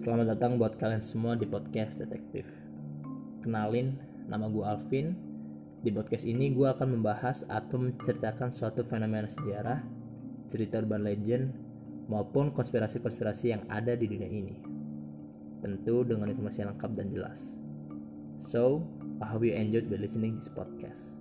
Selamat datang buat kalian semua di podcast detektif. Kenalin, nama gue Alvin. Di podcast ini gue akan membahas atau menceritakan suatu fenomena sejarah, cerita urban legend, maupun konspirasi-konspirasi yang ada di dunia ini. Tentu dengan informasi yang lengkap dan jelas. So, I hope you enjoyed by listening this podcast.